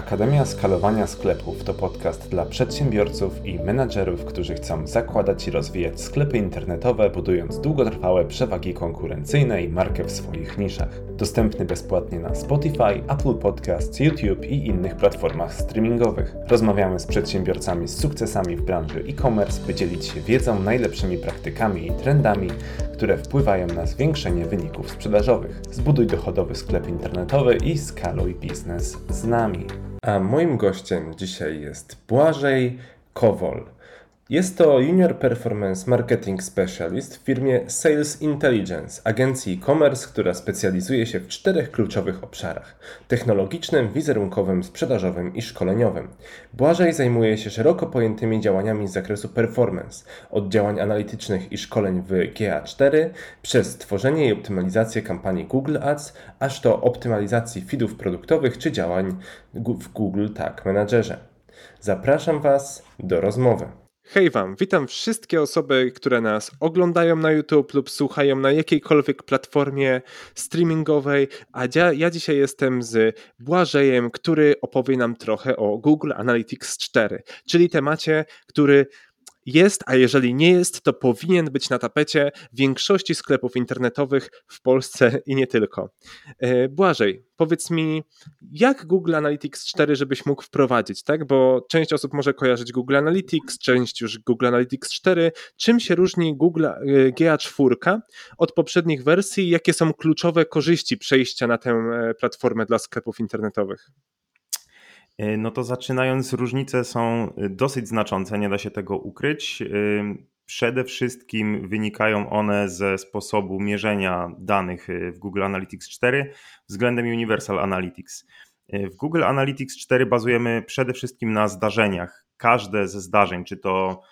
Akademia Skalowania Sklepów to podcast dla przedsiębiorców i menadżerów, którzy chcą zakładać i rozwijać sklepy internetowe, budując długotrwałe przewagi konkurencyjne i markę w swoich niszach. Dostępny bezpłatnie na Spotify, Apple Podcasts, YouTube i innych platformach streamingowych. Rozmawiamy z przedsiębiorcami z sukcesami w branży e-commerce, by dzielić się wiedzą, najlepszymi praktykami i trendami, które wpływają na zwiększenie wyników sprzedażowych. Zbuduj dochodowy sklep internetowy i skaluj biznes z nami. A moim gościem dzisiaj jest Błażej Kowol. Jest to Junior Performance Marketing Specialist w firmie Sales Intelligence, agencji e-commerce, która specjalizuje się w czterech kluczowych obszarach: technologicznym, wizerunkowym, sprzedażowym i szkoleniowym. Błażej zajmuje się szeroko pojętymi działaniami z zakresu performance, od działań analitycznych i szkoleń w GA4, przez tworzenie i optymalizację kampanii Google Ads, aż do optymalizacji feedów produktowych czy działań w Google Tag Managerze. Zapraszam Was do rozmowy. Hej Wam, witam wszystkie osoby, które nas oglądają na YouTube lub słuchają na jakiejkolwiek platformie streamingowej, a ja, ja dzisiaj jestem z Błażejem, który opowie nam trochę o Google Analytics 4, czyli temacie, który jest, a jeżeli nie jest, to powinien być na tapecie większości sklepów internetowych w Polsce i nie tylko. E, Błażej, powiedz mi, jak Google Analytics 4, żebyś mógł wprowadzić, tak? Bo część osób może kojarzyć Google Analytics, część już Google Analytics 4. Czym się różni Google e, GA4 od poprzednich wersji? Jakie są kluczowe korzyści przejścia na tę e, platformę dla sklepów internetowych? E, no to zaczynając, różnice są e, dosyć znaczące, nie da się tego ukryć. E, przede wszystkim wynikają one ze sposobu mierzenia danych w Google Analytics 4 względem Universal Analytics. W Google Analytics 4 bazujemy przede wszystkim na zdarzeniach. Każde ze zdarzeń, czy to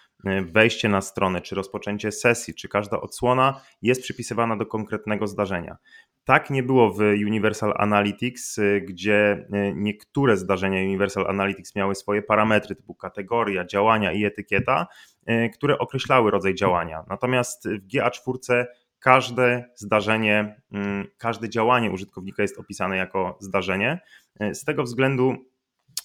wejście na stronę, czy rozpoczęcie sesji, czy każda odsłona jest przypisywana do konkretnego zdarzenia. Tak nie było w Universal Analytics, y, gdzie y, niektóre zdarzenia Universal Analytics miały swoje parametry typu kategoria, działania i etykieta, y, które określały rodzaj działania. Natomiast w GA4 każde zdarzenie, mm, każde działanie użytkownika jest opisane jako zdarzenie. Z tego względu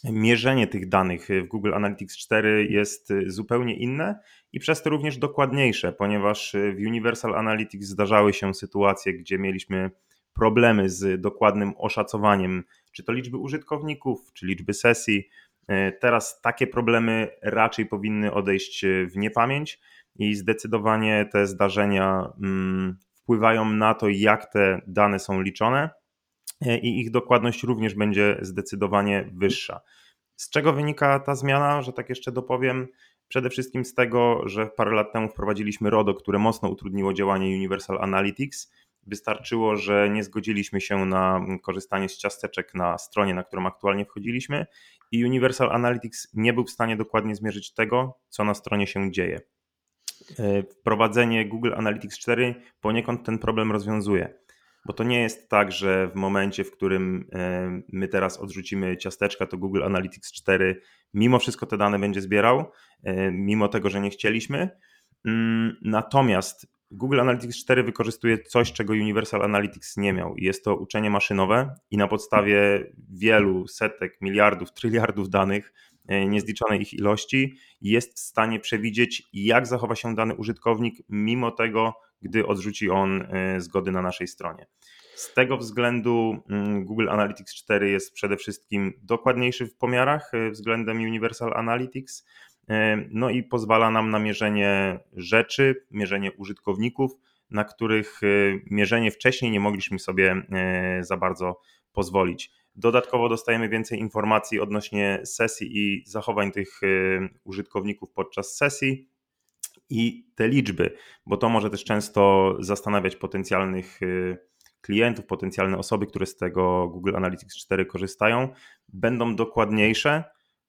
mierzenie tych danych w Google Analytics 4 jest zupełnie inne i przez to również dokładniejsze, ponieważ w Universal Analytics zdarzały się sytuacje, gdzie mieliśmy problemy z dokładnym oszacowaniem, czy to liczby użytkowników, czy liczby sesji. E, teraz takie problemy raczej powinny odejść w niepamięć i zdecydowanie te zdarzenia mm, wpływają na to, jak te dane są liczone i ich dokładność również będzie zdecydowanie wyższa. Z czego wynika ta zmiana, że tak jeszcze dopowiem? Przede wszystkim z tego, że parę lat temu wprowadziliśmy RODO, które mocno utrudniło działanie Universal Analytics Wystarczyło, że nie zgodziliśmy się na korzystanie z ciasteczek na stronie, na którą aktualnie wchodziliśmy, i Universal Analytics nie był w stanie dokładnie zmierzyć tego, co na stronie się dzieje. E, wprowadzenie Google Analytics 4 poniekąd ten problem rozwiązuje, bo to nie jest tak, że w momencie, w którym e, my teraz odrzucimy ciasteczka, to Google Analytics 4 mimo wszystko te dane będzie zbierał, e, mimo tego, że nie chcieliśmy. Mm, natomiast Google Analytics 4 wykorzystuje coś, czego Universal Analytics nie miał. Jest to uczenie maszynowe i na podstawie wielu setek, miliardów, tryliardów danych, niezliczonej ich ilości, jest w stanie przewidzieć, jak zachowa się dany użytkownik, mimo tego, gdy odrzuci on e, zgody na naszej stronie. Z tego względu mm, Google Analytics 4 jest przede wszystkim dokładniejszy w pomiarach e, względem Universal Analytics E, no i pozwala nam na mierzenie rzeczy, mierzenie użytkowników, na których e, mierzenie wcześniej nie mogliśmy sobie e, za bardzo pozwolić. Dodatkowo dostajemy więcej informacji odnośnie sesji i zachowań tych użytkowników podczas sesji i te liczby, bo to może też często zastanawiać potencjalnych klientów, potencjalne osoby, które z tego Google Analytics 4 korzystają, będą dokładniejsze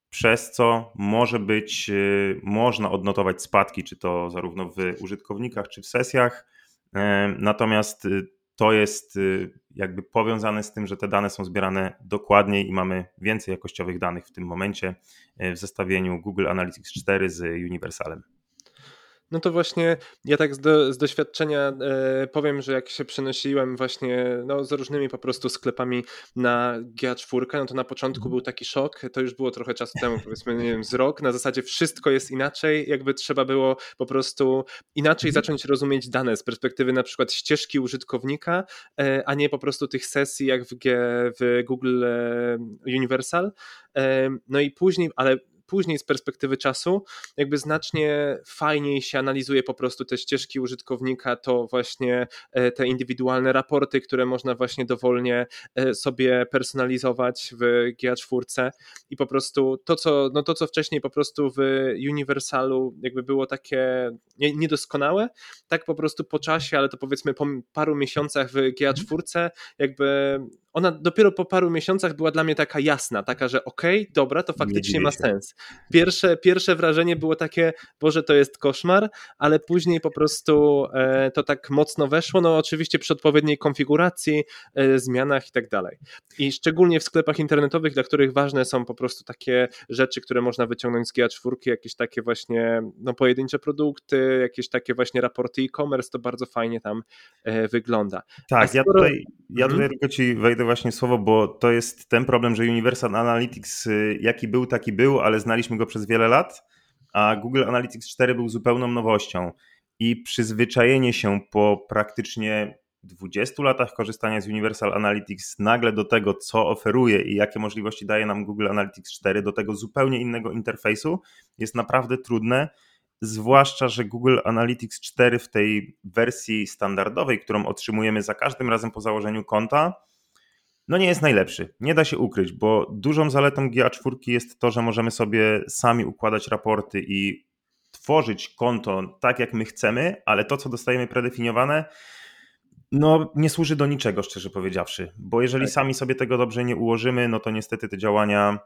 przez co może być, y, można odnotować spadki, czy to zarówno w użytkownikach, czy w sesjach. E, natomiast y, to jest y, jakby powiązane z tym, że te dane są zbierane dokładniej i mamy więcej jakościowych danych w tym momencie w zestawieniu Google Analytics 4 z Universalem. No to właśnie ja tak z, do, z doświadczenia e, powiem, że jak się przenosiłem właśnie no, z różnymi po prostu sklepami na GA4, no to na początku mhm. był taki szok, to już było trochę czasu temu, powiedzmy, nie wiem, z rok, na zasadzie wszystko jest inaczej, jakby trzeba było po prostu inaczej mhm. zacząć rozumieć dane z perspektywy na przykład ścieżki użytkownika, e, a nie po prostu tych sesji jak w, G, w Google e, Universal. E, no i później, ale później z perspektywy czasu jakby znacznie fajniej się analizuje po prostu te ścieżki użytkownika, to właśnie e, te indywidualne raporty, które można właśnie dowolnie e, sobie personalizować w GA4 i po prostu to, co, no to, co wcześniej po prostu w Universalu jakby było takie niedoskonałe, tak po prostu po czasie, ale to powiedzmy po paru miesiącach w GA4 jakby ona dopiero po paru miesiącach była dla mnie taka jasna, taka, że okej, okay, dobra, to faktycznie ma sens. Pierwsze, pierwsze wrażenie było takie, Boże, to jest koszmar, ale później po prostu e, to tak mocno weszło, no oczywiście przy odpowiedniej konfiguracji, e, zmianach i tak dalej. I szczególnie w sklepach internetowych, dla których ważne są po prostu takie rzeczy, które można wyciągnąć z GA4, jakieś takie właśnie no, pojedyncze produkty, jakieś takie właśnie raporty e-commerce, to bardzo fajnie tam e, wygląda. Tak, skoro... ja tutaj, ja tutaj mhm. tylko ci wejdę właśnie słowo, bo to jest ten problem, że Universal Analytics y, jaki był, taki był, ale znaliśmy go przez wiele lat, a Google Analytics 4 był zupełną nowością i przyzwyczajenie się po praktycznie 20 latach korzystania z Universal Analytics nagle do tego, co oferuje i jakie możliwości daje nam Google Analytics 4, do tego zupełnie innego interfejsu, jest naprawdę trudne. Zwłaszcza, że Google Analytics 4 w tej wersji standardowej, którą otrzymujemy za każdym razem po założeniu konta, no nie jest najlepszy. Nie da się ukryć, bo dużą zaletą GA4 jest to, że możemy sobie sami układać raporty i tworzyć konto tak, jak my chcemy, ale to, co dostajemy predefiniowane, no nie służy do niczego, szczerze powiedziawszy, bo jeżeli tak. sami sobie tego dobrze nie ułożymy, no to niestety te działania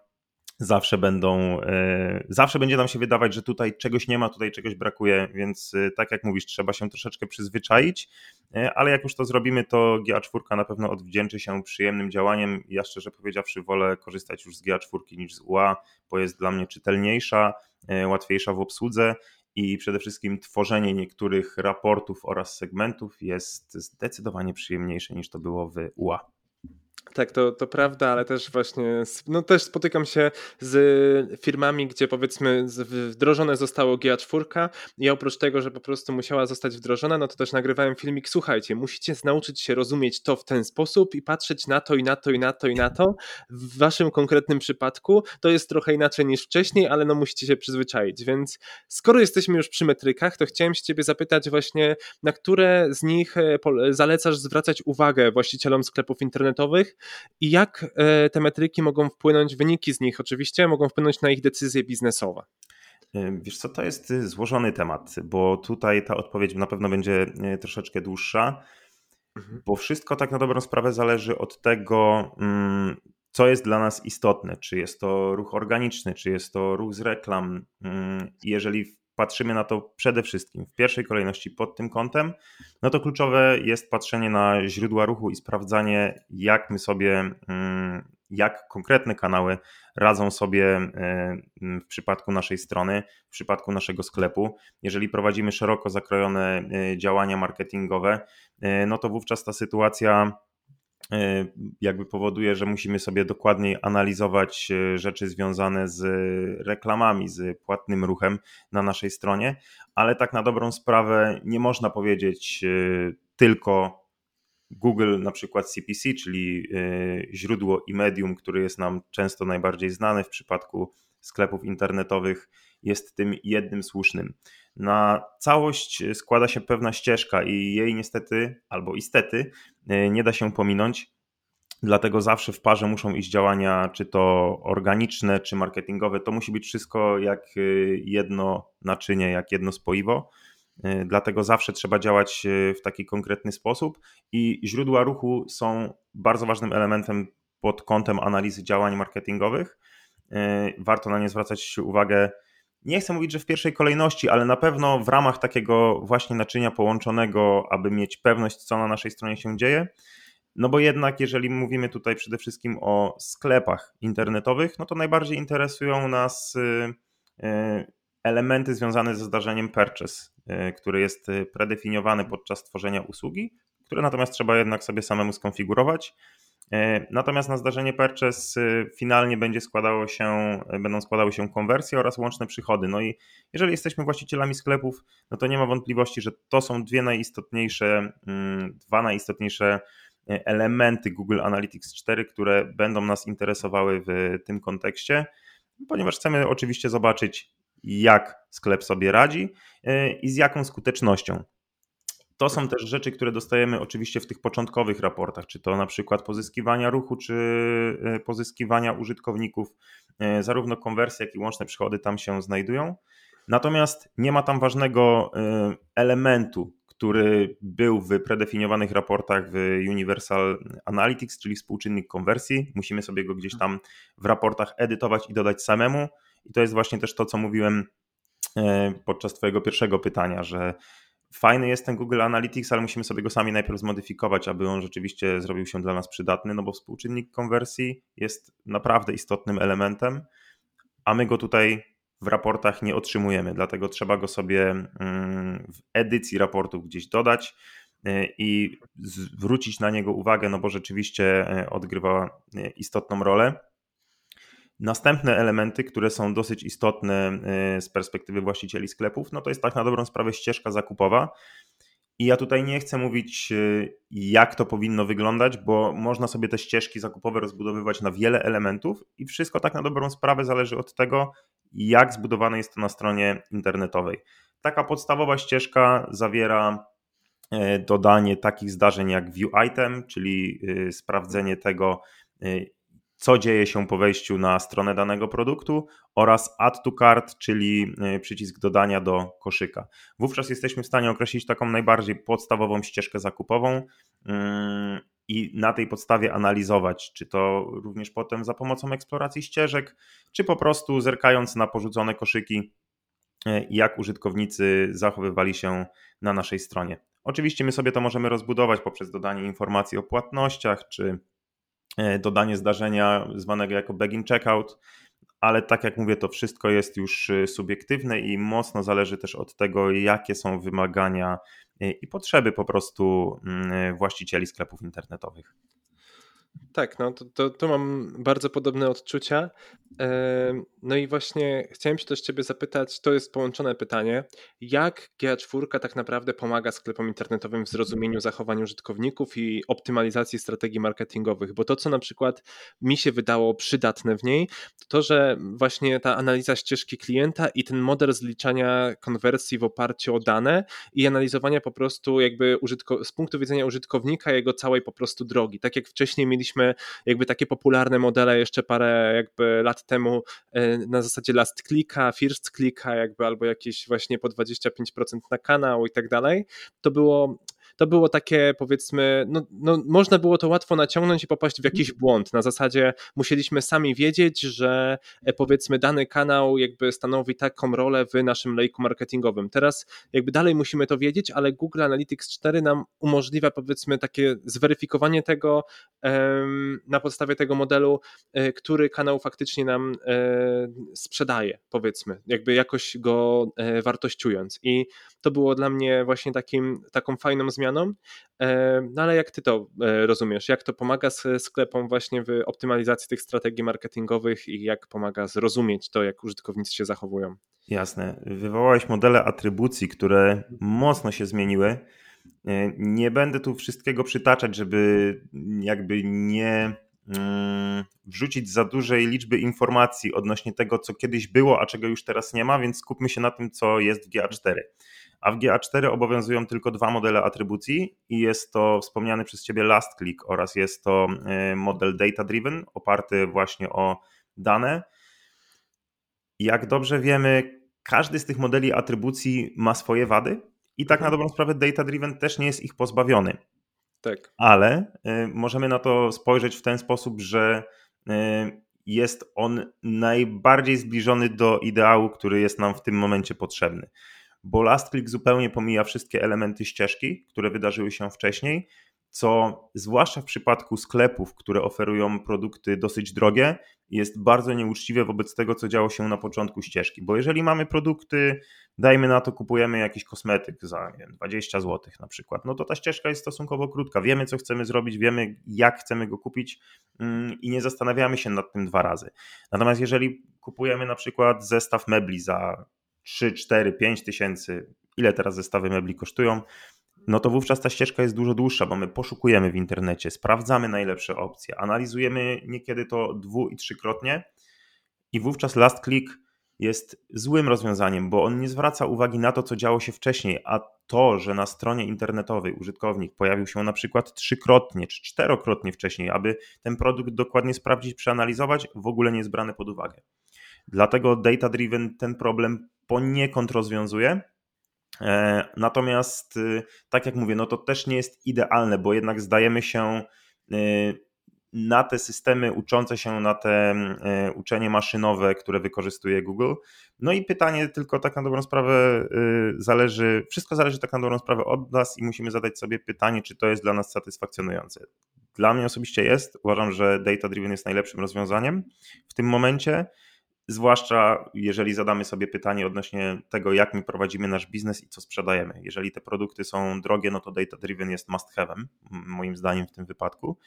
zawsze będą, e, zawsze będzie nam się wydawać, że tutaj czegoś nie ma, tutaj czegoś brakuje, więc e, tak jak mówisz, trzeba się troszeczkę przyzwyczaić, e, ale jak już to zrobimy, to GA4 na pewno odwdzięczy się przyjemnym działaniem. Ja szczerze powiedziawszy wolę korzystać już z GA4 niż z UA, bo jest dla mnie czytelniejsza, łatwiejsza w obsłudze i przede wszystkim tworzenie niektórych raportów oraz segmentów jest zdecydowanie przyjemniejsze niż to było w UA. Tak, to, to prawda, ale też właśnie, no też spotykam się z firmami, gdzie powiedzmy wdrożone zostało GA4 i oprócz tego, że po prostu musiała zostać wdrożona, no to też nagrywałem filmik, słuchajcie, musicie nauczyć się rozumieć to w ten sposób i patrzeć na to i na to i na to i na to. W waszym konkretnym przypadku to jest trochę inaczej niż wcześniej, ale no musicie się przyzwyczaić, więc skoro jesteśmy już przy metrykach, to chciałem się ciebie zapytać właśnie, na które z nich e, zalecasz zwracać uwagę właścicielom sklepów internetowych, i jak e, te metryki mogą wpłynąć, wyniki z nich oczywiście, mogą wpłynąć na ich decyzje biznesowe? E, wiesz co, to jest y, złożony temat, bo tutaj ta odpowiedź na pewno będzie e, troszeczkę dłuższa, mhm. bo wszystko tak na dobrą sprawę zależy od tego, mm, co jest dla nas istotne. Czy jest to ruch organiczny, czy jest to ruch z reklam. Mm, jeżeli patrzymy na to przede wszystkim w pierwszej kolejności pod tym kątem, no to kluczowe jest patrzenie na źródła ruchu i sprawdzanie, jak my sobie, mm, jak konkretne kanały radzą sobie e, w przypadku naszej strony, w przypadku naszego sklepu. Jeżeli prowadzimy szeroko zakrojone e, działania marketingowe, e, no to wówczas ta sytuacja jakby powoduje, że musimy sobie dokładniej analizować e, rzeczy związane z reklamami, z płatnym ruchem na naszej stronie, ale tak na dobrą sprawę nie można powiedzieć e, tylko Google, na przykład CPC, czyli źródło i medium, który jest nam często najbardziej znany w przypadku sklepów internetowych, jest tym jednym słusznym. Na całość składa się pewna ścieżka i jej niestety albo istety e, nie da się pominąć. Dlatego zawsze w parze muszą iść działania, czy to organiczne, czy marketingowe. To musi być wszystko jak e, jedno naczynie, jak jedno spoiwo. Dlatego zawsze trzeba działać w taki konkretny sposób i źródła ruchu są bardzo ważnym elementem pod kątem analizy działań marketingowych. Warto na nie zwracać uwagę nie chcę mówić, że w pierwszej kolejności, ale na pewno w ramach takiego właśnie naczynia połączonego, aby mieć pewność, co na naszej stronie się dzieje. No bo jednak, jeżeli mówimy tutaj przede wszystkim o sklepach internetowych, no to najbardziej interesują nas y, y, elementy związane ze zdarzeniem purchase, który jest predefiniowany podczas tworzenia usługi, które natomiast trzeba jednak sobie samemu skonfigurować. E, natomiast na zdarzenie purchase y, finalnie będzie składało się, będą składały się konwersje oraz łączne przychody. No i jeżeli jesteśmy właścicielami sklepów, no to nie ma wątpliwości, że to są dwie najistotniejsze, mm, dwa najistotniejsze e, elementy Google Analytics 4, które będą nas interesowały w tym kontekście, ponieważ chcemy oczywiście zobaczyć, jak sklep sobie radzi e, i z jaką skutecznością. To są też rzeczy, które dostajemy oczywiście w tych początkowych raportach, czy to na przykład pozyskiwania ruchu, czy e, pozyskiwania użytkowników. E, zarówno konwersje, jak i łączne przychody tam się znajdują. Natomiast nie ma tam ważnego e, elementu, który był w predefiniowanych raportach w Universal Analytics, czyli współczynnik konwersji. Musimy sobie go gdzieś tam w raportach edytować i dodać samemu. I to jest właśnie też to, co mówiłem podczas Twojego pierwszego pytania, że Fajny jest ten Google Analytics, ale musimy sobie go sami najpierw zmodyfikować, aby on rzeczywiście zrobił się dla nas przydatny, no bo współczynnik konwersji jest naprawdę istotnym elementem, a my go tutaj w raportach nie otrzymujemy, dlatego trzeba go sobie mm, w edycji raportu gdzieś dodać y, i zwrócić na niego uwagę, no bo rzeczywiście y, odgrywa y, istotną rolę. Następne elementy, które są dosyć istotne y, z perspektywy właścicieli sklepów, no to jest tak na dobrą sprawę ścieżka zakupowa. I ja tutaj nie chcę mówić, y, jak to powinno wyglądać, bo można sobie te ścieżki zakupowe rozbudowywać na wiele elementów i wszystko tak na dobrą sprawę zależy od tego, jak zbudowane jest to na stronie internetowej. Taka podstawowa ścieżka zawiera y, dodanie takich zdarzeń jak view item, czyli sprawdzenie tego, co dzieje się po wejściu na stronę danego produktu oraz add to cart, czyli e, przycisk dodania do koszyka. Wówczas jesteśmy w stanie określić taką najbardziej podstawową ścieżkę zakupową mm, i na tej podstawie analizować, czy to również potem za pomocą eksploracji ścieżek, czy po prostu zerkając na porzucone koszyki, e, jak użytkownicy zachowywali się na naszej stronie. Oczywiście my sobie to możemy rozbudować poprzez dodanie informacji o płatnościach, czy dodanie zdarzenia zwanego jako begin checkout, ale tak jak mówię, to wszystko jest już e, subiektywne i mocno zależy też od tego, jakie są wymagania e, i potrzeby po prostu mm, właścicieli sklepów internetowych. Tak, no to, to, to mam bardzo podobne odczucia. No i właśnie chciałem się też Ciebie zapytać, to jest połączone pytanie, jak GA4 tak naprawdę pomaga sklepom internetowym w zrozumieniu zachowań użytkowników i optymalizacji strategii marketingowych? Bo to, co na przykład mi się wydało przydatne w niej, to to, że właśnie ta analiza ścieżki klienta i ten model zliczania konwersji w oparciu o dane i analizowania po prostu jakby użytko- z punktu widzenia użytkownika jego całej po prostu drogi. Tak jak wcześniej mieliśmy jakby takie popularne modele jeszcze parę jakby lat temu e, na zasadzie last clicka, first clicka jakby albo jakieś właśnie po 25% na kanał i tak dalej, to było to było takie powiedzmy, no, no, można było to łatwo naciągnąć i popaść w jakiś błąd. Na zasadzie musieliśmy sami wiedzieć, że e, powiedzmy dany kanał jakby stanowi taką rolę w naszym lejku marketingowym. Teraz jakby dalej musimy to wiedzieć, ale Google Analytics 4 nam umożliwia powiedzmy takie zweryfikowanie tego na podstawie tego modelu, e, który kanał faktycznie nam e, sprzedaje, powiedzmy, jakby jakoś go wartościując. I to było dla mnie właśnie takim, taką fajną zmianą zmianom. E, no ale jak ty to e, rozumiesz? Jak to pomaga sklepom właśnie w optymalizacji tych strategii marketingowych i jak pomaga zrozumieć to, jak użytkownicy się zachowują? Jasne. Wywołałeś modele atrybucji, które mocno się zmieniły. E, nie będę tu wszystkiego przytaczać, żeby jakby nie wrzucić za dużej liczby informacji odnośnie tego, co kiedyś było, a czego już teraz nie ma, więc skupmy się na tym, co jest w GA4 a w GA4 obowiązują tylko dwa modele atrybucji i jest to wspomniany przez Ciebie last click oraz jest to e, model data driven oparty właśnie o dane. Jak dobrze wiemy, każdy z tych modeli atrybucji ma swoje wady i tak na mhm. dobrą sprawę data driven też nie jest ich pozbawiony. Tak. Ale e, możemy na to spojrzeć w ten sposób, że e, jest on najbardziej zbliżony do ideału, który jest nam w tym momencie potrzebny bo last click zupełnie pomija wszystkie elementy ścieżki, które wydarzyły się wcześniej co zwłaszcza w przypadku sklepów, które oferują produkty dosyć drogie, jest bardzo nieuczciwe wobec tego, co działo się na początku ścieżki. Bo jeżeli mamy produkty, dajmy na to, kupujemy jakiś kosmetyk za wiem, 20 zł na przykład, no to ta ścieżka jest stosunkowo krótka. Wiemy, co chcemy zrobić, wiemy, jak chcemy go kupić mm, i nie zastanawiamy się nad tym dwa razy. Natomiast jeżeli kupujemy na przykład zestaw mebli za 3, 4, 5 tysięcy, ile teraz zestawy mebli kosztują, no to wówczas ta ścieżka jest dużo dłuższa, bo my poszukujemy w internecie, sprawdzamy najlepsze opcje, analizujemy niekiedy to dwu i trzykrotnie i wówczas last click jest złym rozwiązaniem, bo on nie zwraca uwagi na to, co działo się wcześniej, a to, że na stronie internetowej użytkownik pojawił się na przykład trzykrotnie czy czterokrotnie wcześniej, aby ten produkt dokładnie sprawdzić, przeanalizować, w ogóle nie jest brany pod uwagę. Dlatego data driven ten problem poniekąd rozwiązuje, natomiast, y, tak jak mówię, no to też nie jest idealne, bo jednak zdajemy się y, na te systemy uczące się na te y, uczenie maszynowe, które wykorzystuje Google. No i pytanie tylko tak na dobrą sprawę zależy, wszystko zależy tak na dobrą sprawę od nas i musimy zadać sobie pytanie, czy to jest dla nas satysfakcjonujące. Dla mnie osobiście jest. Uważam, że data driven jest najlepszym rozwiązaniem w tym momencie. Zwłaszcza jeżeli zadamy sobie pytanie odnośnie tego, jak my prowadzimy nasz biznes i co sprzedajemy. Jeżeli te produkty są drogie, no to data driven jest must have'em, moim zdaniem w tym wypadku,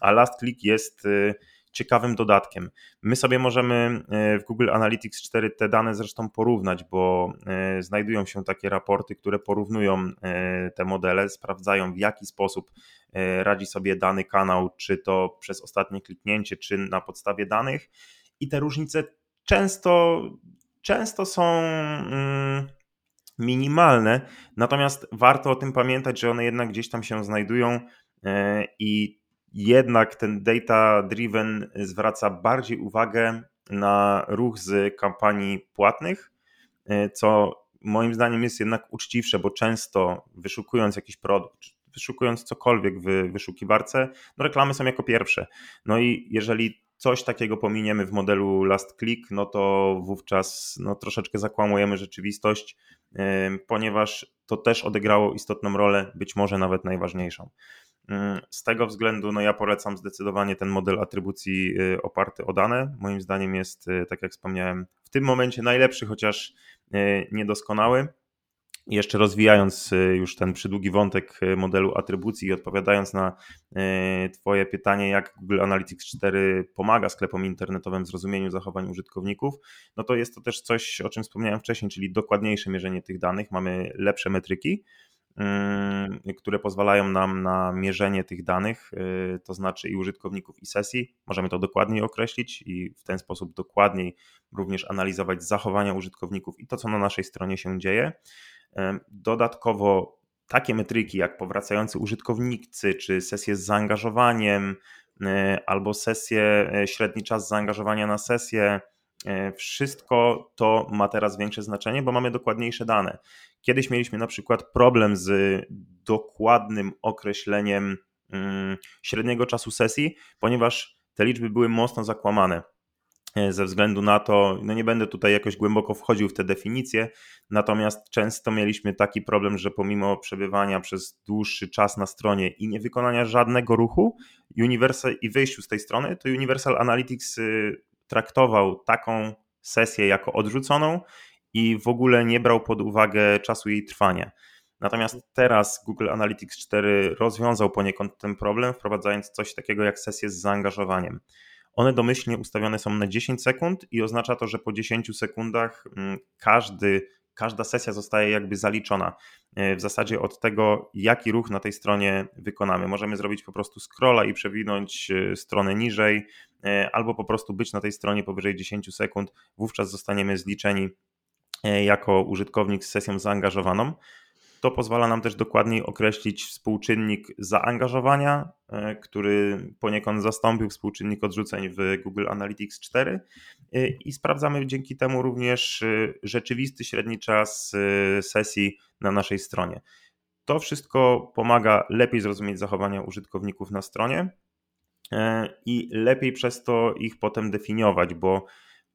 a last click jest y, ciekawym dodatkiem. My sobie możemy y, w Google Analytics 4 te dane zresztą porównać, bo y, znajdują się takie raporty, które porównują te modele, sprawdzają w jaki sposób radzi sobie dany kanał, czy to przez ostatnie kliknięcie, czy na podstawie danych. I te różnice często, często są mm, minimalne, natomiast warto o tym pamiętać, że one jednak gdzieś tam się znajdują e, i jednak ten data driven zwraca bardziej uwagę na ruch z kampanii płatnych, e, co moim zdaniem jest jednak uczciwsze, bo często wyszukując jakiś produkt, wyszukując cokolwiek w wyszukiwarce, no reklamy są jako pierwsze. No i jeżeli coś takiego pominiemy w modelu last click, no to wówczas no, troszeczkę zakłamujemy rzeczywistość, ponieważ to też odegrało istotną rolę, być może nawet najważniejszą. Z tego względu no ja polecam zdecydowanie ten model atrybucji y, oparty o dane. Moim zdaniem jest, y, tak jak wspomniałem, w tym momencie najlepszy, chociaż y, niedoskonały jeszcze rozwijając y, już ten przydługi wątek y, modelu atrybucji i odpowiadając na y, Twoje pytanie, jak Google Analytics 4 pomaga sklepom internetowym w zrozumieniu zachowań użytkowników, no to jest to też coś, o czym wspomniałem wcześniej, czyli dokładniejsze mierzenie tych danych. Mamy lepsze metryki, które pozwalają nam na mierzenie tych danych, to znaczy i użytkowników, i sesji. Możemy to dokładniej określić i w ten sposób dokładniej również analizować zachowania użytkowników i to, co na naszej stronie się dzieje. Dodatkowo takie metryki jak powracający użytkownicy, czy sesje z zaangażowaniem, e, albo sesje, e, średni czas zaangażowania na sesję, e, wszystko to ma teraz większe znaczenie, bo mamy dokładniejsze dane. Kiedyś mieliśmy na przykład problem z dokładnym określeniem mm, średniego czasu sesji, ponieważ te liczby były mocno zakłamane. Ze względu na to, no nie będę tutaj jakoś głęboko wchodził w te definicje, natomiast często mieliśmy taki problem, że pomimo przebywania przez dłuższy czas na stronie i nie wykonania żadnego ruchu Universal i wyjściu z tej strony, to Universal Analytics y, traktował taką sesję jako odrzuconą i w ogóle nie brał pod uwagę czasu jej trwania. Natomiast teraz Google Analytics 4 rozwiązał poniekąd ten problem, wprowadzając coś takiego jak sesję z zaangażowaniem. One domyślnie ustawione są na 10 sekund i oznacza to, że po 10 sekundach mm, każdy, każda sesja zostaje jakby zaliczona. E, w zasadzie od tego, jaki ruch na tej stronie wykonamy. Możemy zrobić po prostu scrolla i przewinąć e, stronę niżej, e, albo po prostu być na tej stronie powyżej 10 sekund. Wówczas zostaniemy zliczeni jako użytkownik z sesją zaangażowaną. To pozwala nam też dokładniej określić współczynnik zaangażowania, e, który poniekąd zastąpił współczynnik odrzuceń w Google Analytics 4 e, i sprawdzamy dzięki temu również e, rzeczywisty średni czas sesji na naszej stronie. To wszystko pomaga lepiej zrozumieć zachowania użytkowników na stronie i lepiej przez to ich potem definiować, bo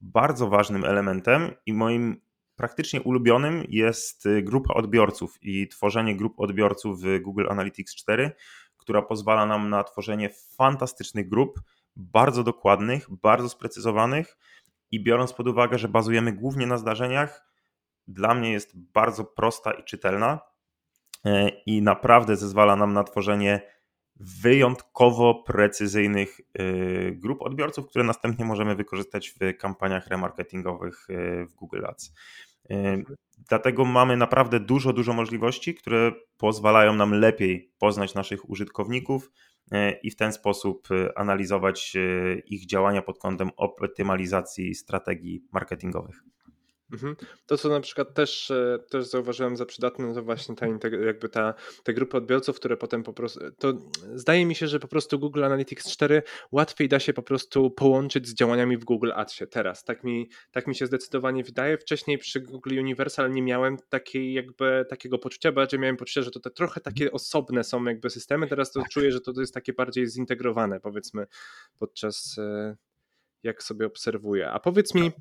bardzo ważnym elementem i moim praktycznie ulubionym jest y, grupa odbiorców i tworzenie grup odbiorców w Google Analytics 4, która pozwala nam na tworzenie fantastycznych grup, bardzo dokładnych, bardzo sprecyzowanych i biorąc pod uwagę, że bazujemy głównie na zdarzeniach, dla mnie jest bardzo prosta i czytelna e, i naprawdę zezwala nam na tworzenie wyjątkowo precyzyjnych e, grup odbiorców, które następnie możemy wykorzystać w kampaniach remarketingowych e, w Google Ads. Dlatego mamy naprawdę dużo, dużo możliwości, które pozwalają nam lepiej poznać naszych użytkowników i w ten sposób analizować ich działania pod kątem optymalizacji strategii marketingowych. Mhm. To, co na przykład też, e, też zauważyłem za przydatne, to właśnie ta, jakby ta, te grupy odbiorców, które potem po prostu, to zdaje mi się, że po prostu Google Analytics 4 łatwiej da się po prostu połączyć z działaniami w Google Adsie teraz. Tak mi, tak mi się zdecydowanie wydaje. Wcześniej przy Google Universal nie miałem takiej jakby takiego poczucia, bardziej miałem poczucie, że to te trochę takie osobne są jakby systemy. Teraz to tak. czuję, że to, to jest takie bardziej zintegrowane powiedzmy podczas e, jak sobie obserwuję. A powiedz mi,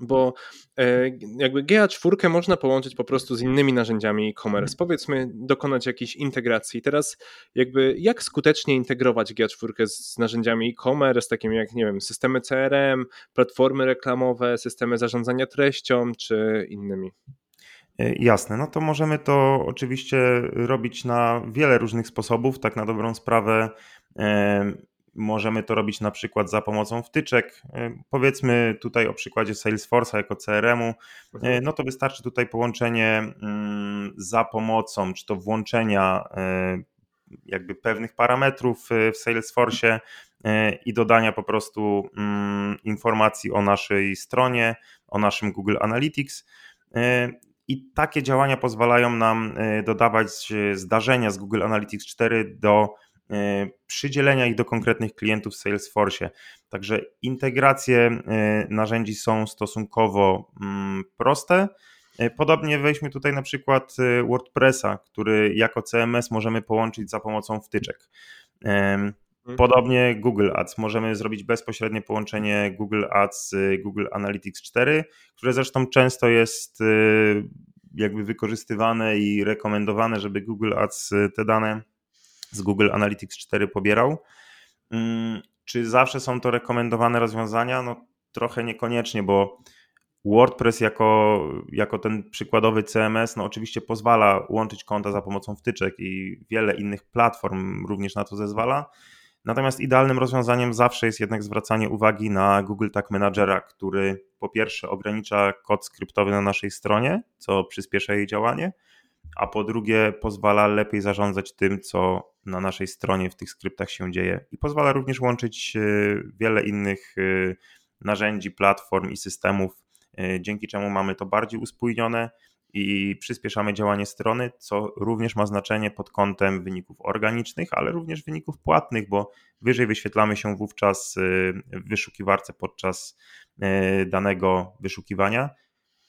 bo e, jakby GA4 można połączyć po prostu z innymi narzędziami e-commerce, mhm. powiedzmy dokonać jakiejś integracji. Teraz jakby jak skutecznie integrować GA4 z narzędziami e-commerce, takimi jak nie wiem, systemy CRM, platformy reklamowe, systemy zarządzania treścią czy innymi? E, jasne, no to możemy to oczywiście robić na wiele różnych sposobów, tak na dobrą sprawę. Możemy to robić na przykład za pomocą wtyczek. E, powiedzmy tutaj o przykładzie Salesforce'a jako CRM-u. E, mhm. No to wystarczy tutaj połączenie mm, za pomocą, czy to włączenia e, jakby pewnych parametrów w Salesforce i dodania po prostu mm, informacji o naszej stronie, o naszym Google Analytics. I takie działania pozwalają nam dodawać zdarzenia z Google Analytics 4 do przydzielenia ich do konkretnych klientów w Salesforce. Także integracje e, narzędzi są stosunkowo mm, proste. E, podobnie weźmy tutaj na przykład WordPressa, który jako CMS możemy połączyć za pomocą wtyczek. Mhm. Podobnie Google Ads. Możemy zrobić bezpośrednie połączenie Google Ads z Google Analytics 4, które zresztą często jest jakby wykorzystywane i rekomendowane, żeby Google Ads te dane z Google Analytics 4 pobierał. Mm, czy zawsze są to rekomendowane rozwiązania? No trochę niekoniecznie, bo WordPress jako, jako ten przykładowy CMS, no oczywiście pozwala łączyć konta za pomocą wtyczek i wiele innych platform również na to zezwala. Natomiast idealnym rozwiązaniem zawsze jest jednak zwracanie uwagi na Google Tag Managera, który po pierwsze ogranicza kod skryptowy na naszej stronie, co przyspiesza jej działanie, a po drugie pozwala lepiej zarządzać tym, co na naszej stronie w tych skryptach się dzieje i pozwala również łączyć e, wiele innych e, narzędzi, platform i systemów, e, dzięki czemu mamy to bardziej uspójnione i przyspieszamy działanie strony, co również ma znaczenie pod kątem wyników organicznych, ale również wyników płatnych, bo wyżej wyświetlamy się wówczas w wyszukiwarce podczas danego wyszukiwania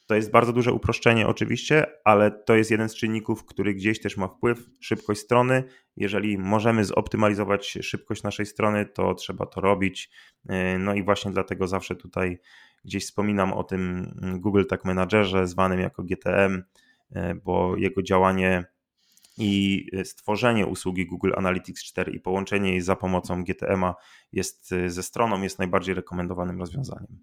to jest bardzo duże uproszczenie, oczywiście, ale to jest jeden z czynników, który gdzieś też ma wpływ. Szybkość strony. Jeżeli możemy zoptymalizować szybkość naszej strony, to trzeba to robić. E, no i właśnie dlatego zawsze tutaj gdzieś wspominam o tym Google Tag Managerze, zwanym jako GTM, e, bo jego działanie i stworzenie usługi Google Analytics 4 i połączenie jej za pomocą GTM-a jest e, ze stroną jest najbardziej rekomendowanym rozwiązaniem.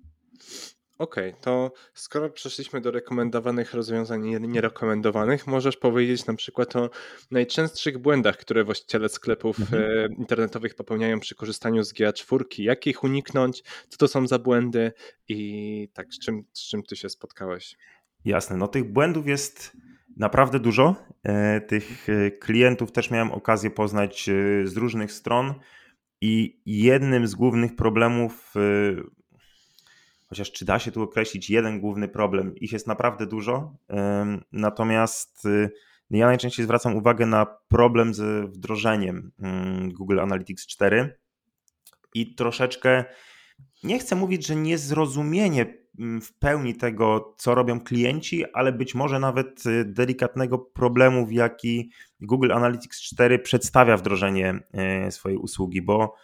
Okej, okay, to skoro przeszliśmy do rekomendowanych rozwiązań i nierekomendowanych, możesz powiedzieć na przykład o najczęstszych błędach, które właściciele sklepów mhm. E, internetowych popełniają przy korzystaniu z GA4, jak ich uniknąć, co to są za błędy i tak, z czym, z czym ty się spotkałeś? Jasne, no tych błędów jest naprawdę dużo. E, tych e, klientów też miałem okazję poznać z różnych stron i jednym z głównych problemów chociaż czy da się tu określić jeden główny problem? Ich jest naprawdę dużo. Natomiast y, ja najczęściej zwracam uwagę na problem z wdrożeniem mm, Google Analytics 4 i troszeczkę nie chcę mówić, że niezrozumienie mm, w pełni tego, co robią klienci, ale być może nawet y, delikatnego problemu, w jaki Google Analytics 4 przedstawia wdrożenie y, swojej usługi, bo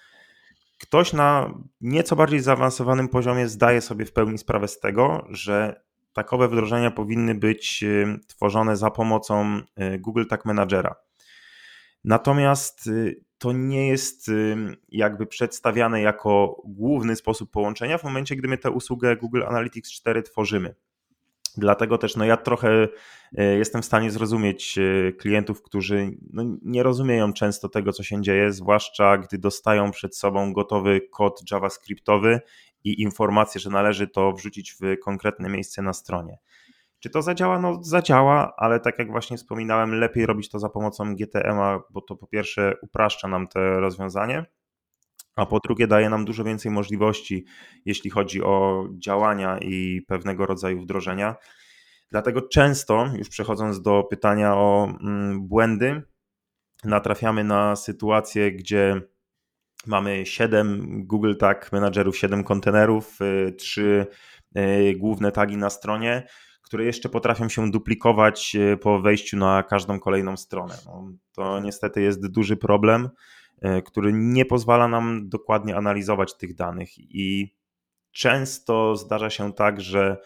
ktoś na nieco bardziej zaawansowanym poziomie zdaje sobie w pełni sprawę z tego, że takowe wdrożenia powinny być y, tworzone za pomocą y, Google Tag Managera. Natomiast y, to nie jest jakby przedstawiane jako główny sposób połączenia w momencie, gdy my tę usługę Google Analytics 4 tworzymy. Dlatego też no ja trochę e, jestem w stanie zrozumieć e, klientów, którzy no nie rozumieją często tego, co się dzieje, zwłaszcza gdy dostają przed sobą gotowy kod JavaScriptowy i informację, że należy to wrzucić w konkretne miejsce na stronie. Czy to zadziała? No zadziała, ale tak jak właśnie wspominałem, lepiej robić to za pomocą GTM-a, bo to po pierwsze upraszcza nam te rozwiązanie, a po drugie daje nam dużo więcej możliwości, jeśli chodzi o działania i pewnego rodzaju wdrożenia. Dlatego często, już przechodząc do pytania o mm, błędy, natrafiamy na sytuację, gdzie mamy 7 Google Tag Managerów, 7 kontenerów, 3 y, y, główne tagi na stronie, które jeszcze potrafią się duplikować y, po wejściu na każdą kolejną stronę. No, to niestety jest duży problem który nie pozwala nam dokładnie analizować tych danych. I często zdarza się tak, że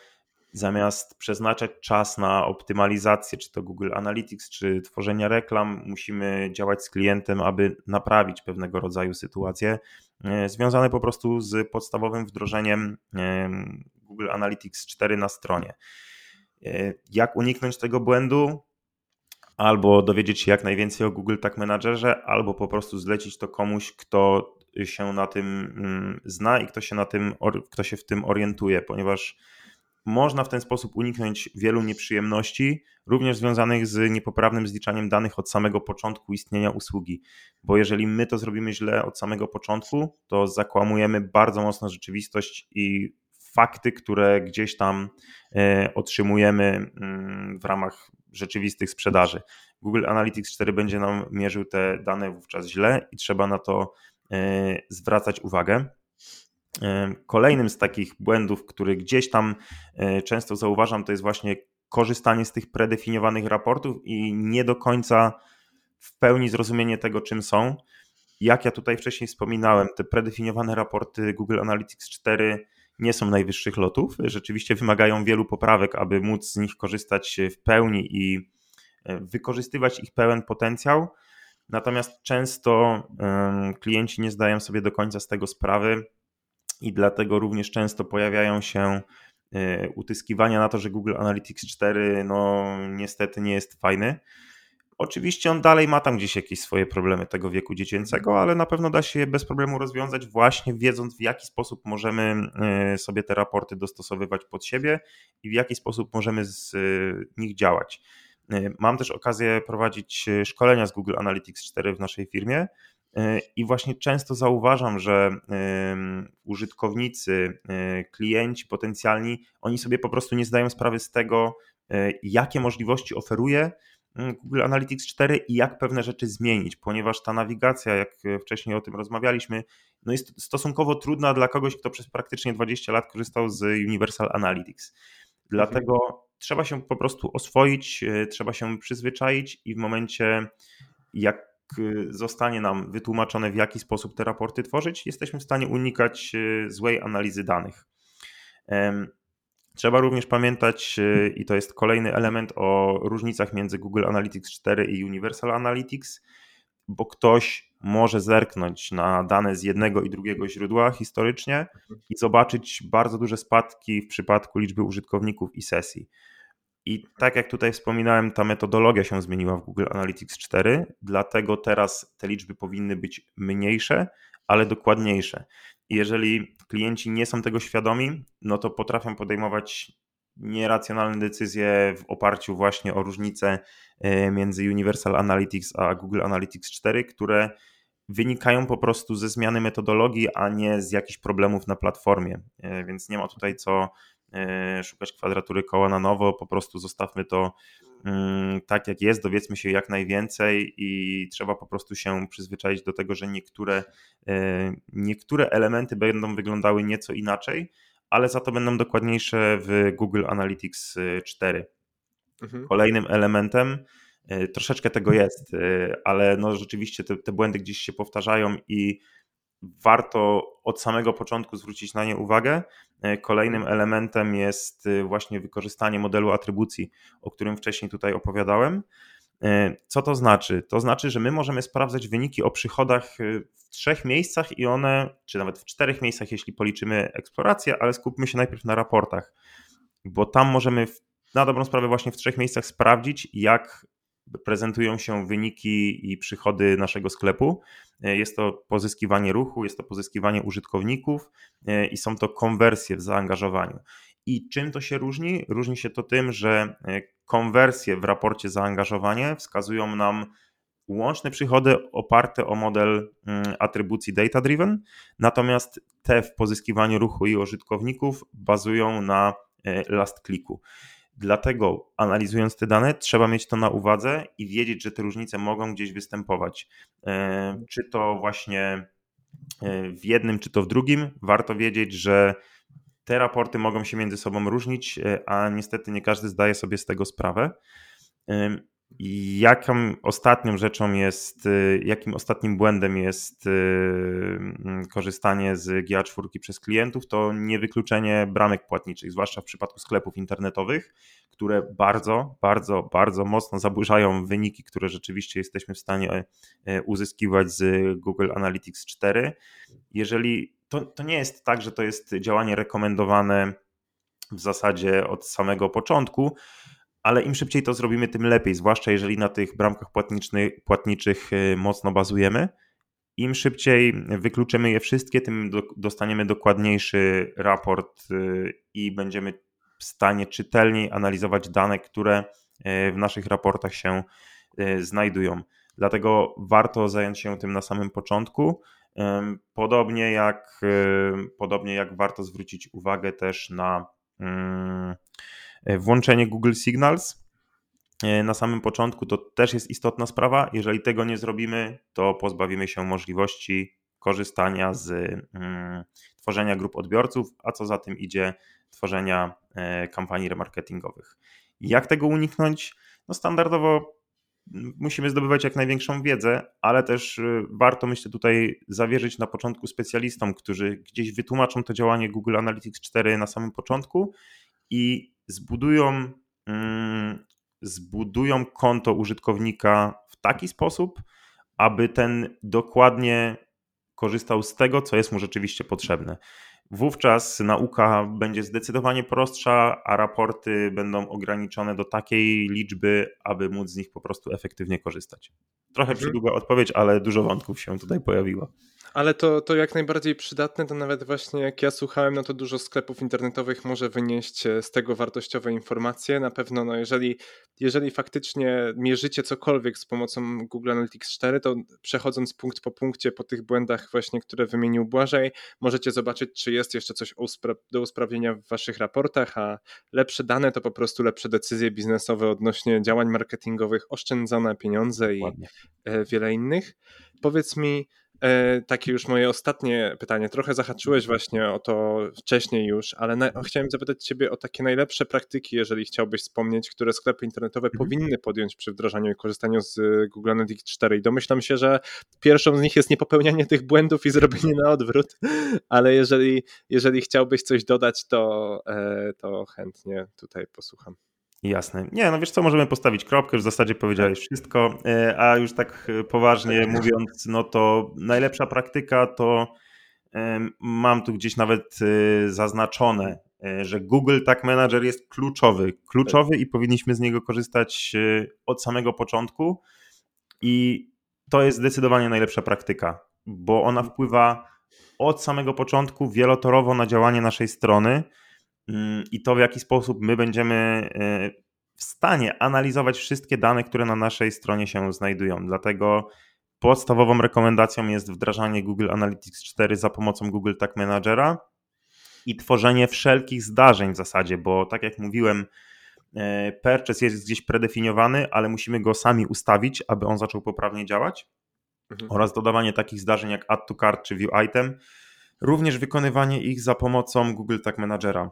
zamiast przeznaczać czas na optymalizację, czy to Google Analytics, czy tworzenia reklam, musimy działać z klientem, aby naprawić pewnego rodzaju sytuacje e, związane po prostu z podstawowym wdrożeniem e, Google Analytics 4 na stronie. Jak uniknąć tego błędu? Albo dowiedzieć się jak najwięcej o Google Tag Managerze, albo po prostu zlecić to komuś, kto się na tym mm, zna i kto się, na tym, kto się w tym orientuje, ponieważ można w ten sposób uniknąć wielu nieprzyjemności, również związanych z niepoprawnym zliczaniem danych od samego początku istnienia usługi. Bo jeżeli my to zrobimy źle od samego początku, to zakłamujemy bardzo mocno rzeczywistość i fakty, które gdzieś tam e, otrzymujemy mm, w ramach rzeczywistych sprzedaży. Google Analytics 4 będzie nam mierzył te dane wówczas źle i trzeba na to e, zwracać uwagę. E, kolejnym z takich błędów, który gdzieś tam e, często zauważam, to jest właśnie korzystanie z tych predefiniowanych raportów i nie do końca w pełni zrozumienie tego, czym są. Jak ja tutaj wcześniej wspominałem, te predefiniowane raporty Google Analytics 4 nie są najwyższych lotów. Rzeczywiście wymagają wielu poprawek, aby móc z nich korzystać w pełni i e, wykorzystywać ich pełen potencjał. Natomiast często klienci nie zdają sobie do końca z tego sprawy i dlatego również często pojawiają się e, utyskiwania na to, że Google Analytics 4 no niestety nie jest fajny. Oczywiście on dalej ma tam gdzieś jakieś swoje problemy tego wieku dziecięcego, ale na pewno da się je bez problemu rozwiązać, właśnie wiedząc, w jaki sposób możemy e, sobie te raporty dostosowywać pod siebie i w jaki sposób możemy z e, nich działać. E, mam też okazję prowadzić szkolenia z Google Analytics 4 w naszej firmie. I właśnie często zauważam, że użytkownicy, klienci potencjalni, oni sobie po prostu nie zdają sprawy z tego, jakie możliwości oferuje Google Analytics 4 i jak pewne rzeczy zmienić, ponieważ ta nawigacja, jak wcześniej o tym rozmawialiśmy, no jest stosunkowo trudna dla kogoś, kto przez praktycznie 20 lat korzystał z Universal Analytics. Dlatego trzeba się po prostu oswoić, e, trzeba się przyzwyczaić i w momencie, jak e, zostanie nam wytłumaczone, w jaki sposób te raporty tworzyć, jesteśmy w stanie unikać e, złej analizy danych. Trzeba również pamiętać, y, i to jest kolejny element, o różnicach między Google Analytics 4 i Universal Analytics, bo ktoś może zerknąć na dane z jednego i drugiego źródła historycznie i zobaczyć bardzo duże spadki w przypadku liczby użytkowników i sesji. I tak jak tutaj wspominałem, ta metodologia się zmieniła w Google Analytics 4, dlatego teraz te liczby powinny być mniejsze, ale dokładniejsze. Jeżeli klienci nie są tego świadomi, no to potrafią podejmować nieracjonalne decyzje w oparciu właśnie o różnice e, między Universal Analytics a Google Analytics 4, które wynikają po prostu ze zmiany metodologii, a nie z jakichś problemów na platformie. E, więc nie ma tutaj co e, szukać kwadratury koła na nowo, po prostu zostawmy to tak jak jest, dowiedzmy się jak najwięcej i trzeba po prostu się przyzwyczaić do tego, że niektóre, niektóre elementy będą wyglądały nieco inaczej, ale za to będą dokładniejsze w Google Analytics 4. Mhm. Kolejnym elementem, e, troszeczkę tego jest, e, ale no rzeczywiście te, te błędy gdzieś się powtarzają i warto od samego początku zwrócić na nie uwagę. E, kolejnym elementem jest właśnie wykorzystanie modelu atrybucji, o którym wcześniej tutaj opowiadałem. Co to znaczy? To znaczy, że my możemy sprawdzać wyniki o przychodach w trzech miejscach i one, czy nawet w czterech miejscach, jeśli policzymy eksplorację, ale skupmy się najpierw na raportach, bo tam możemy na dobrą sprawę właśnie w trzech miejscach sprawdzić, jak prezentują się wyniki i przychody naszego sklepu. E, jest to pozyskiwanie ruchu, jest to pozyskiwanie użytkowników e, i są to konwersje w zaangażowaniu. I czym to się różni? Różni się to tym, że e, konwersje w raporcie zaangażowanie wskazują nam łączne przychody oparte o model mm, atrybucji data-driven, natomiast te w pozyskiwaniu ruchu i użytkowników bazują na last clicku. Dlatego analizując te dane, trzeba mieć to na uwadze i wiedzieć, że te różnice mogą gdzieś występować. E, czy to właśnie e, w jednym, czy to w drugim. Warto wiedzieć, że te raporty mogą się między sobą różnić, e, a niestety nie każdy zdaje sobie z tego sprawę. Jaką ostatnią rzeczą jest, jakim ostatnim błędem jest korzystanie z GA4 przez klientów, to niewykluczenie bramek płatniczych, zwłaszcza w przypadku sklepów internetowych, które bardzo, bardzo, bardzo mocno zaburzają wyniki, które rzeczywiście jesteśmy w stanie e, uzyskiwać z Google Analytics 4. Jeżeli to, to nie jest tak, że to jest działanie rekomendowane w zasadzie od samego początku, ale im szybciej to zrobimy, tym lepiej, zwłaszcza jeżeli na tych bramkach płatniczych e, mocno bazujemy. Im szybciej wykluczymy je wszystkie, tym dostaniemy dokładniejszy raport e, i będziemy w stanie czytelniej analizować dane, które e, w naszych raportach się znajdują. Dlatego warto zająć się tym na samym początku. Podobnie jak, podobnie jak warto zwrócić uwagę też na mm, włączenie Google Signals e, na samym początku to też jest istotna sprawa. Jeżeli tego nie zrobimy, to pozbawimy się możliwości korzystania z mm, tworzenia grup odbiorców, a co za tym idzie, tworzenia e, kampanii remarketingowych. Jak tego uniknąć? No standardowo musimy zdobywać jak największą wiedzę, ale też warto, myślę, tutaj zawierzyć na początku specjalistom, którzy gdzieś wytłumaczą to działanie Google Analytics 4 na samym początku i zbudują, mm, zbudują konto użytkownika w taki sposób, aby ten dokładnie korzystał z tego, co jest mu rzeczywiście potrzebne. Wówczas nauka będzie zdecydowanie prostsza, a raporty będą ograniczone do takiej liczby, aby móc z nich po prostu efektywnie korzystać. Trochę mhm. przydługa odpowiedź, ale dużo wątków się tutaj pojawiło. Ale to, to jak najbardziej przydatne, to nawet właśnie jak ja słuchałem, no to dużo sklepów internetowych może wynieść e, z tego wartościowe informacje. Na pewno, no jeżeli, jeżeli faktycznie mierzycie cokolwiek z pomocą Google Analytics 4, to przechodząc punkt po punkcie po tych błędach właśnie, które wymienił Błażej, możecie zobaczyć, czy jest jeszcze coś do usprawnienia w waszych raportach, a lepsze dane to po prostu lepsze decyzje biznesowe odnośnie działań marketingowych, oszczędzone pieniądze i e, wiele innych. Powiedz mi, takie już moje ostatnie pytanie. Trochę zahaczyłeś właśnie o to wcześniej już, ale na, chciałem zapytać Ciebie o takie najlepsze praktyki, jeżeli chciałbyś wspomnieć, które sklepy internetowe mhm. powinny podjąć przy wdrażaniu i korzystaniu z Google Analytics 4. I domyślam się, że pierwszą z nich jest niepopełnianie tych błędów i zrobienie na odwrót, ale jeżeli, jeżeli chciałbyś coś dodać, to, e, to chętnie tutaj posłucham. Jasne. Nie, no wiesz co, możemy postawić kropkę, już w zasadzie powiedziałeś wszystko, e, a już tak e, poważnie mówiąc, no to najlepsza praktyka to mam tu gdzieś nawet e, zaznaczone, że Google Tag Manager jest kluczowy, kluczowy i powinniśmy z niego korzystać od samego początku i to jest zdecydowanie najlepsza praktyka, bo ona wpływa od samego początku wielotorowo na działanie naszej strony, i to, w jaki sposób my będziemy e, w stanie analizować wszystkie dane, które na naszej stronie się znajdują. Dlatego podstawową rekomendacją jest wdrażanie Google Analytics 4 za pomocą Google Tag Managera i tworzenie wszelkich zdarzeń w zasadzie, bo tak jak mówiłem, e, purchase jest gdzieś predefiniowany, ale musimy go sami ustawić, aby on zaczął poprawnie działać. Mhm. Oraz dodawanie takich zdarzeń jak add to cart czy view item, również wykonywanie ich za pomocą Google Tag Managera.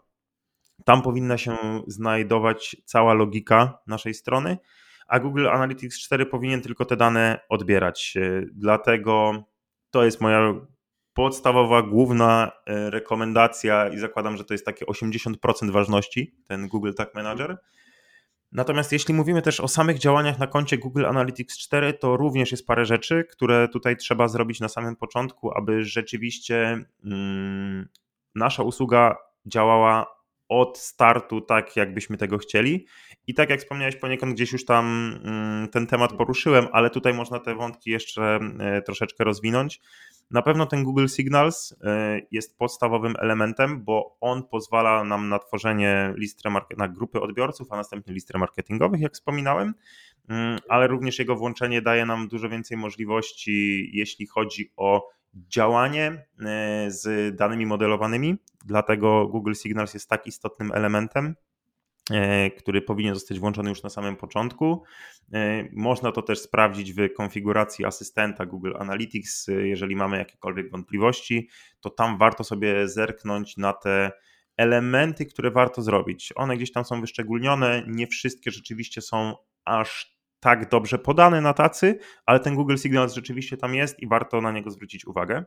Tam powinna się znajdować cała logika naszej strony, a Google Analytics 4 powinien tylko te dane odbierać. E, dlatego to jest moja podstawowa, główna e, rekomendacja i zakładam, że to jest takie 80% ważności, ten Google Tag Manager. Natomiast jeśli mówimy też o samych działaniach na koncie Google Analytics 4, to również jest parę rzeczy, które tutaj trzeba zrobić na samym początku, aby rzeczywiście mm, nasza usługa działała od startu tak, jakbyśmy tego chcieli. I tak jak wspomniałeś poniekąd, gdzieś już tam mm, ten temat poruszyłem, ale tutaj można te wątki jeszcze e, troszeczkę rozwinąć. Na pewno ten Google Signals e, jest podstawowym elementem, bo on pozwala nam na tworzenie list na grupy odbiorców, a następnie list marketingowych, jak wspominałem, mm, ale również jego włączenie daje nam dużo więcej możliwości, jeśli chodzi o działanie e, z danymi modelowanymi. Dlatego Google Signals jest tak istotnym elementem. E, który powinien zostać włączony już na samym początku. E, można to też sprawdzić w konfiguracji asystenta Google Analytics. Jeżeli mamy jakiekolwiek wątpliwości, to tam warto sobie zerknąć na te elementy, które warto zrobić. One gdzieś tam są wyszczególnione, nie wszystkie rzeczywiście są aż tak dobrze podane na tacy, ale ten Google Signals rzeczywiście tam jest i warto na niego zwrócić uwagę.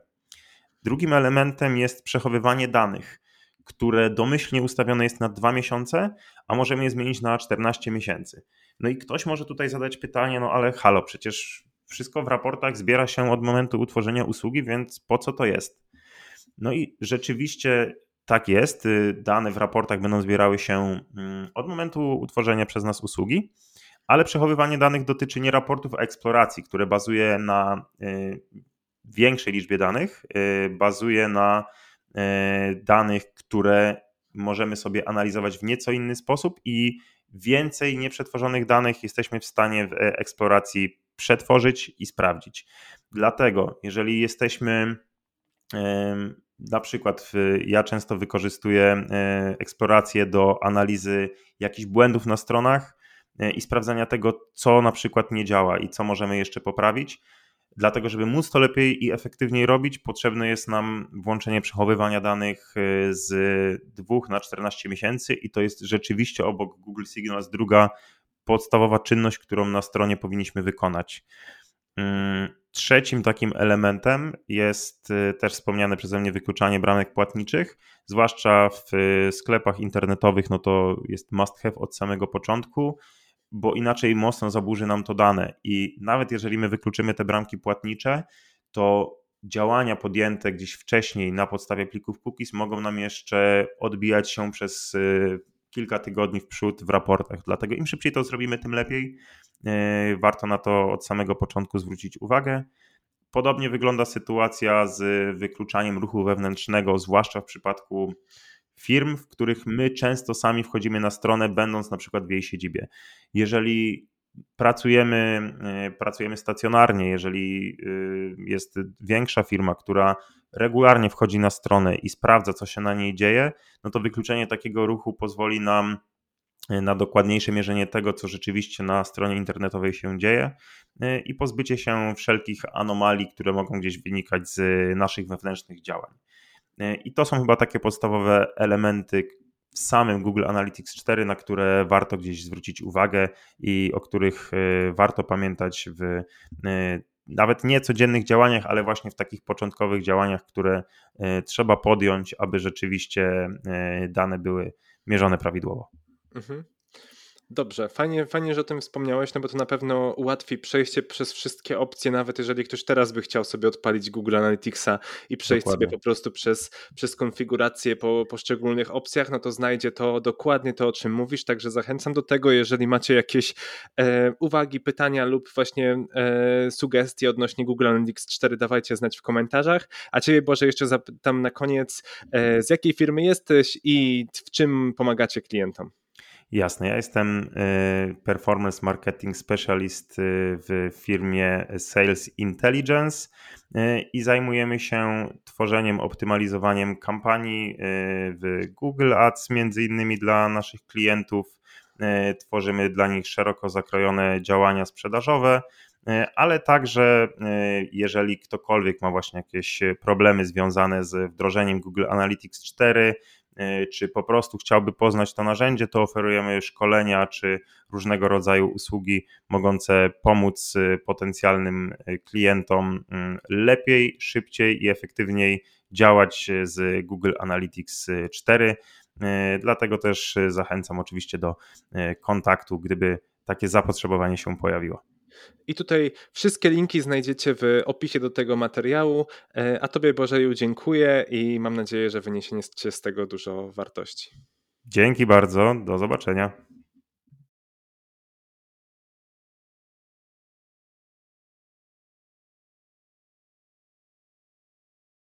Drugim elementem jest przechowywanie danych które domyślnie ustawione jest na dwa miesiące, a możemy je zmienić na 14 miesięcy. No i ktoś może tutaj zadać pytanie, no ale halo, przecież wszystko w raportach zbiera się od momentu utworzenia usługi, więc po co to jest? No i rzeczywiście tak jest. Dane w raportach będą zbierały się mm, od momentu utworzenia przez nas usługi, ale przechowywanie danych dotyczy nie raportów, a eksploracji, które bazuje na y, większej liczbie danych, y, bazuje na E, danych, które możemy sobie analizować w nieco inny sposób i więcej nieprzetworzonych danych jesteśmy w stanie w eksploracji przetworzyć i sprawdzić. Dlatego, jeżeli jesteśmy na przykład ja często wykorzystuję e, eksplorację do analizy jakichś błędów na stronach e, i sprawdzania tego, co na przykład nie działa i co możemy jeszcze poprawić. Dlatego, żeby móc to lepiej i efektywniej robić, potrzebne jest nam włączenie przechowywania danych y, z 2 na 14 miesięcy i to jest rzeczywiście obok Google Signals druga podstawowa czynność, którą na stronie powinniśmy wykonać. Mm, trzecim takim elementem jest y, też wspomniane przeze mnie wykluczanie bramek płatniczych, zwłaszcza w sklepach internetowych, no to jest must have od samego początku bo inaczej mocno zaburzy nam to dane. I nawet jeżeli my wykluczymy te bramki płatnicze, to działania podjęte gdzieś wcześniej na podstawie plików cookies mogą nam jeszcze odbijać się przez y, kilka tygodni w przód w raportach. Dlatego im szybciej to zrobimy, tym lepiej. Y, warto na to od samego początku zwrócić uwagę. Podobnie wygląda sytuacja z wykluczaniem ruchu wewnętrznego, zwłaszcza w przypadku firm, w których my często sami wchodzimy na stronę, będąc na przykład w jej siedzibie. Jeżeli pracujemy, e, pracujemy stacjonarnie, jeżeli e, jest większa firma, która regularnie wchodzi na stronę i sprawdza, co się na niej dzieje, no to wykluczenie takiego ruchu pozwoli nam e, na dokładniejsze mierzenie tego, co rzeczywiście na stronie internetowej się dzieje i pozbycie się wszelkich anomalii, które mogą gdzieś wynikać z naszych wewnętrznych działań. E, I to są chyba takie podstawowe elementy w samym Google Analytics 4, na które warto gdzieś zwrócić uwagę i o których e, warto pamiętać w e, nawet nie codziennych działaniach, ale właśnie w takich początkowych działaniach, które trzeba podjąć, aby rzeczywiście dane były mierzone prawidłowo. Mhm. Dobrze, fajnie, fajnie, że o tym wspomniałeś, no bo to na pewno ułatwi przejście przez wszystkie opcje, nawet jeżeli ktoś teraz by chciał sobie odpalić Google Analyticsa i przejść dokładnie. sobie po prostu przez, przez konfigurację po poszczególnych opcjach, no to znajdzie to dokładnie to, o czym mówisz, także zachęcam do tego, jeżeli macie jakieś e, uwagi, pytania lub właśnie e, sugestie odnośnie Google Analytics 4, dawajcie znać w komentarzach, a Ciebie Boże jeszcze zapytam na koniec, e, z jakiej firmy jesteś i w czym pomagacie klientom? Jasne, ja jestem y, performance marketing specialist y, w firmie Sales Intelligence y, i zajmujemy się tworzeniem, optymalizowaniem kampanii w Google Ads, między innymi dla naszych klientów. Tworzymy dla nich szeroko zakrojone działania sprzedażowe, ale także jeżeli ktokolwiek ma właśnie jakieś problemy związane z wdrożeniem Google Analytics 4, E, czy po prostu chciałby poznać to narzędzie, to oferujemy szkolenia czy różnego rodzaju usługi mogące pomóc e, potencjalnym e, klientom mm, lepiej, szybciej i efektywniej działać z Google Analytics 4. Dlatego też zachęcam oczywiście do kontaktu, gdyby takie zapotrzebowanie się pojawiło. I tutaj wszystkie linki znajdziecie w opisie do tego materiału. A Tobie Bożeju dziękuję i mam nadzieję, że wyniesiecie z tego dużo wartości. Dzięki bardzo, do zobaczenia.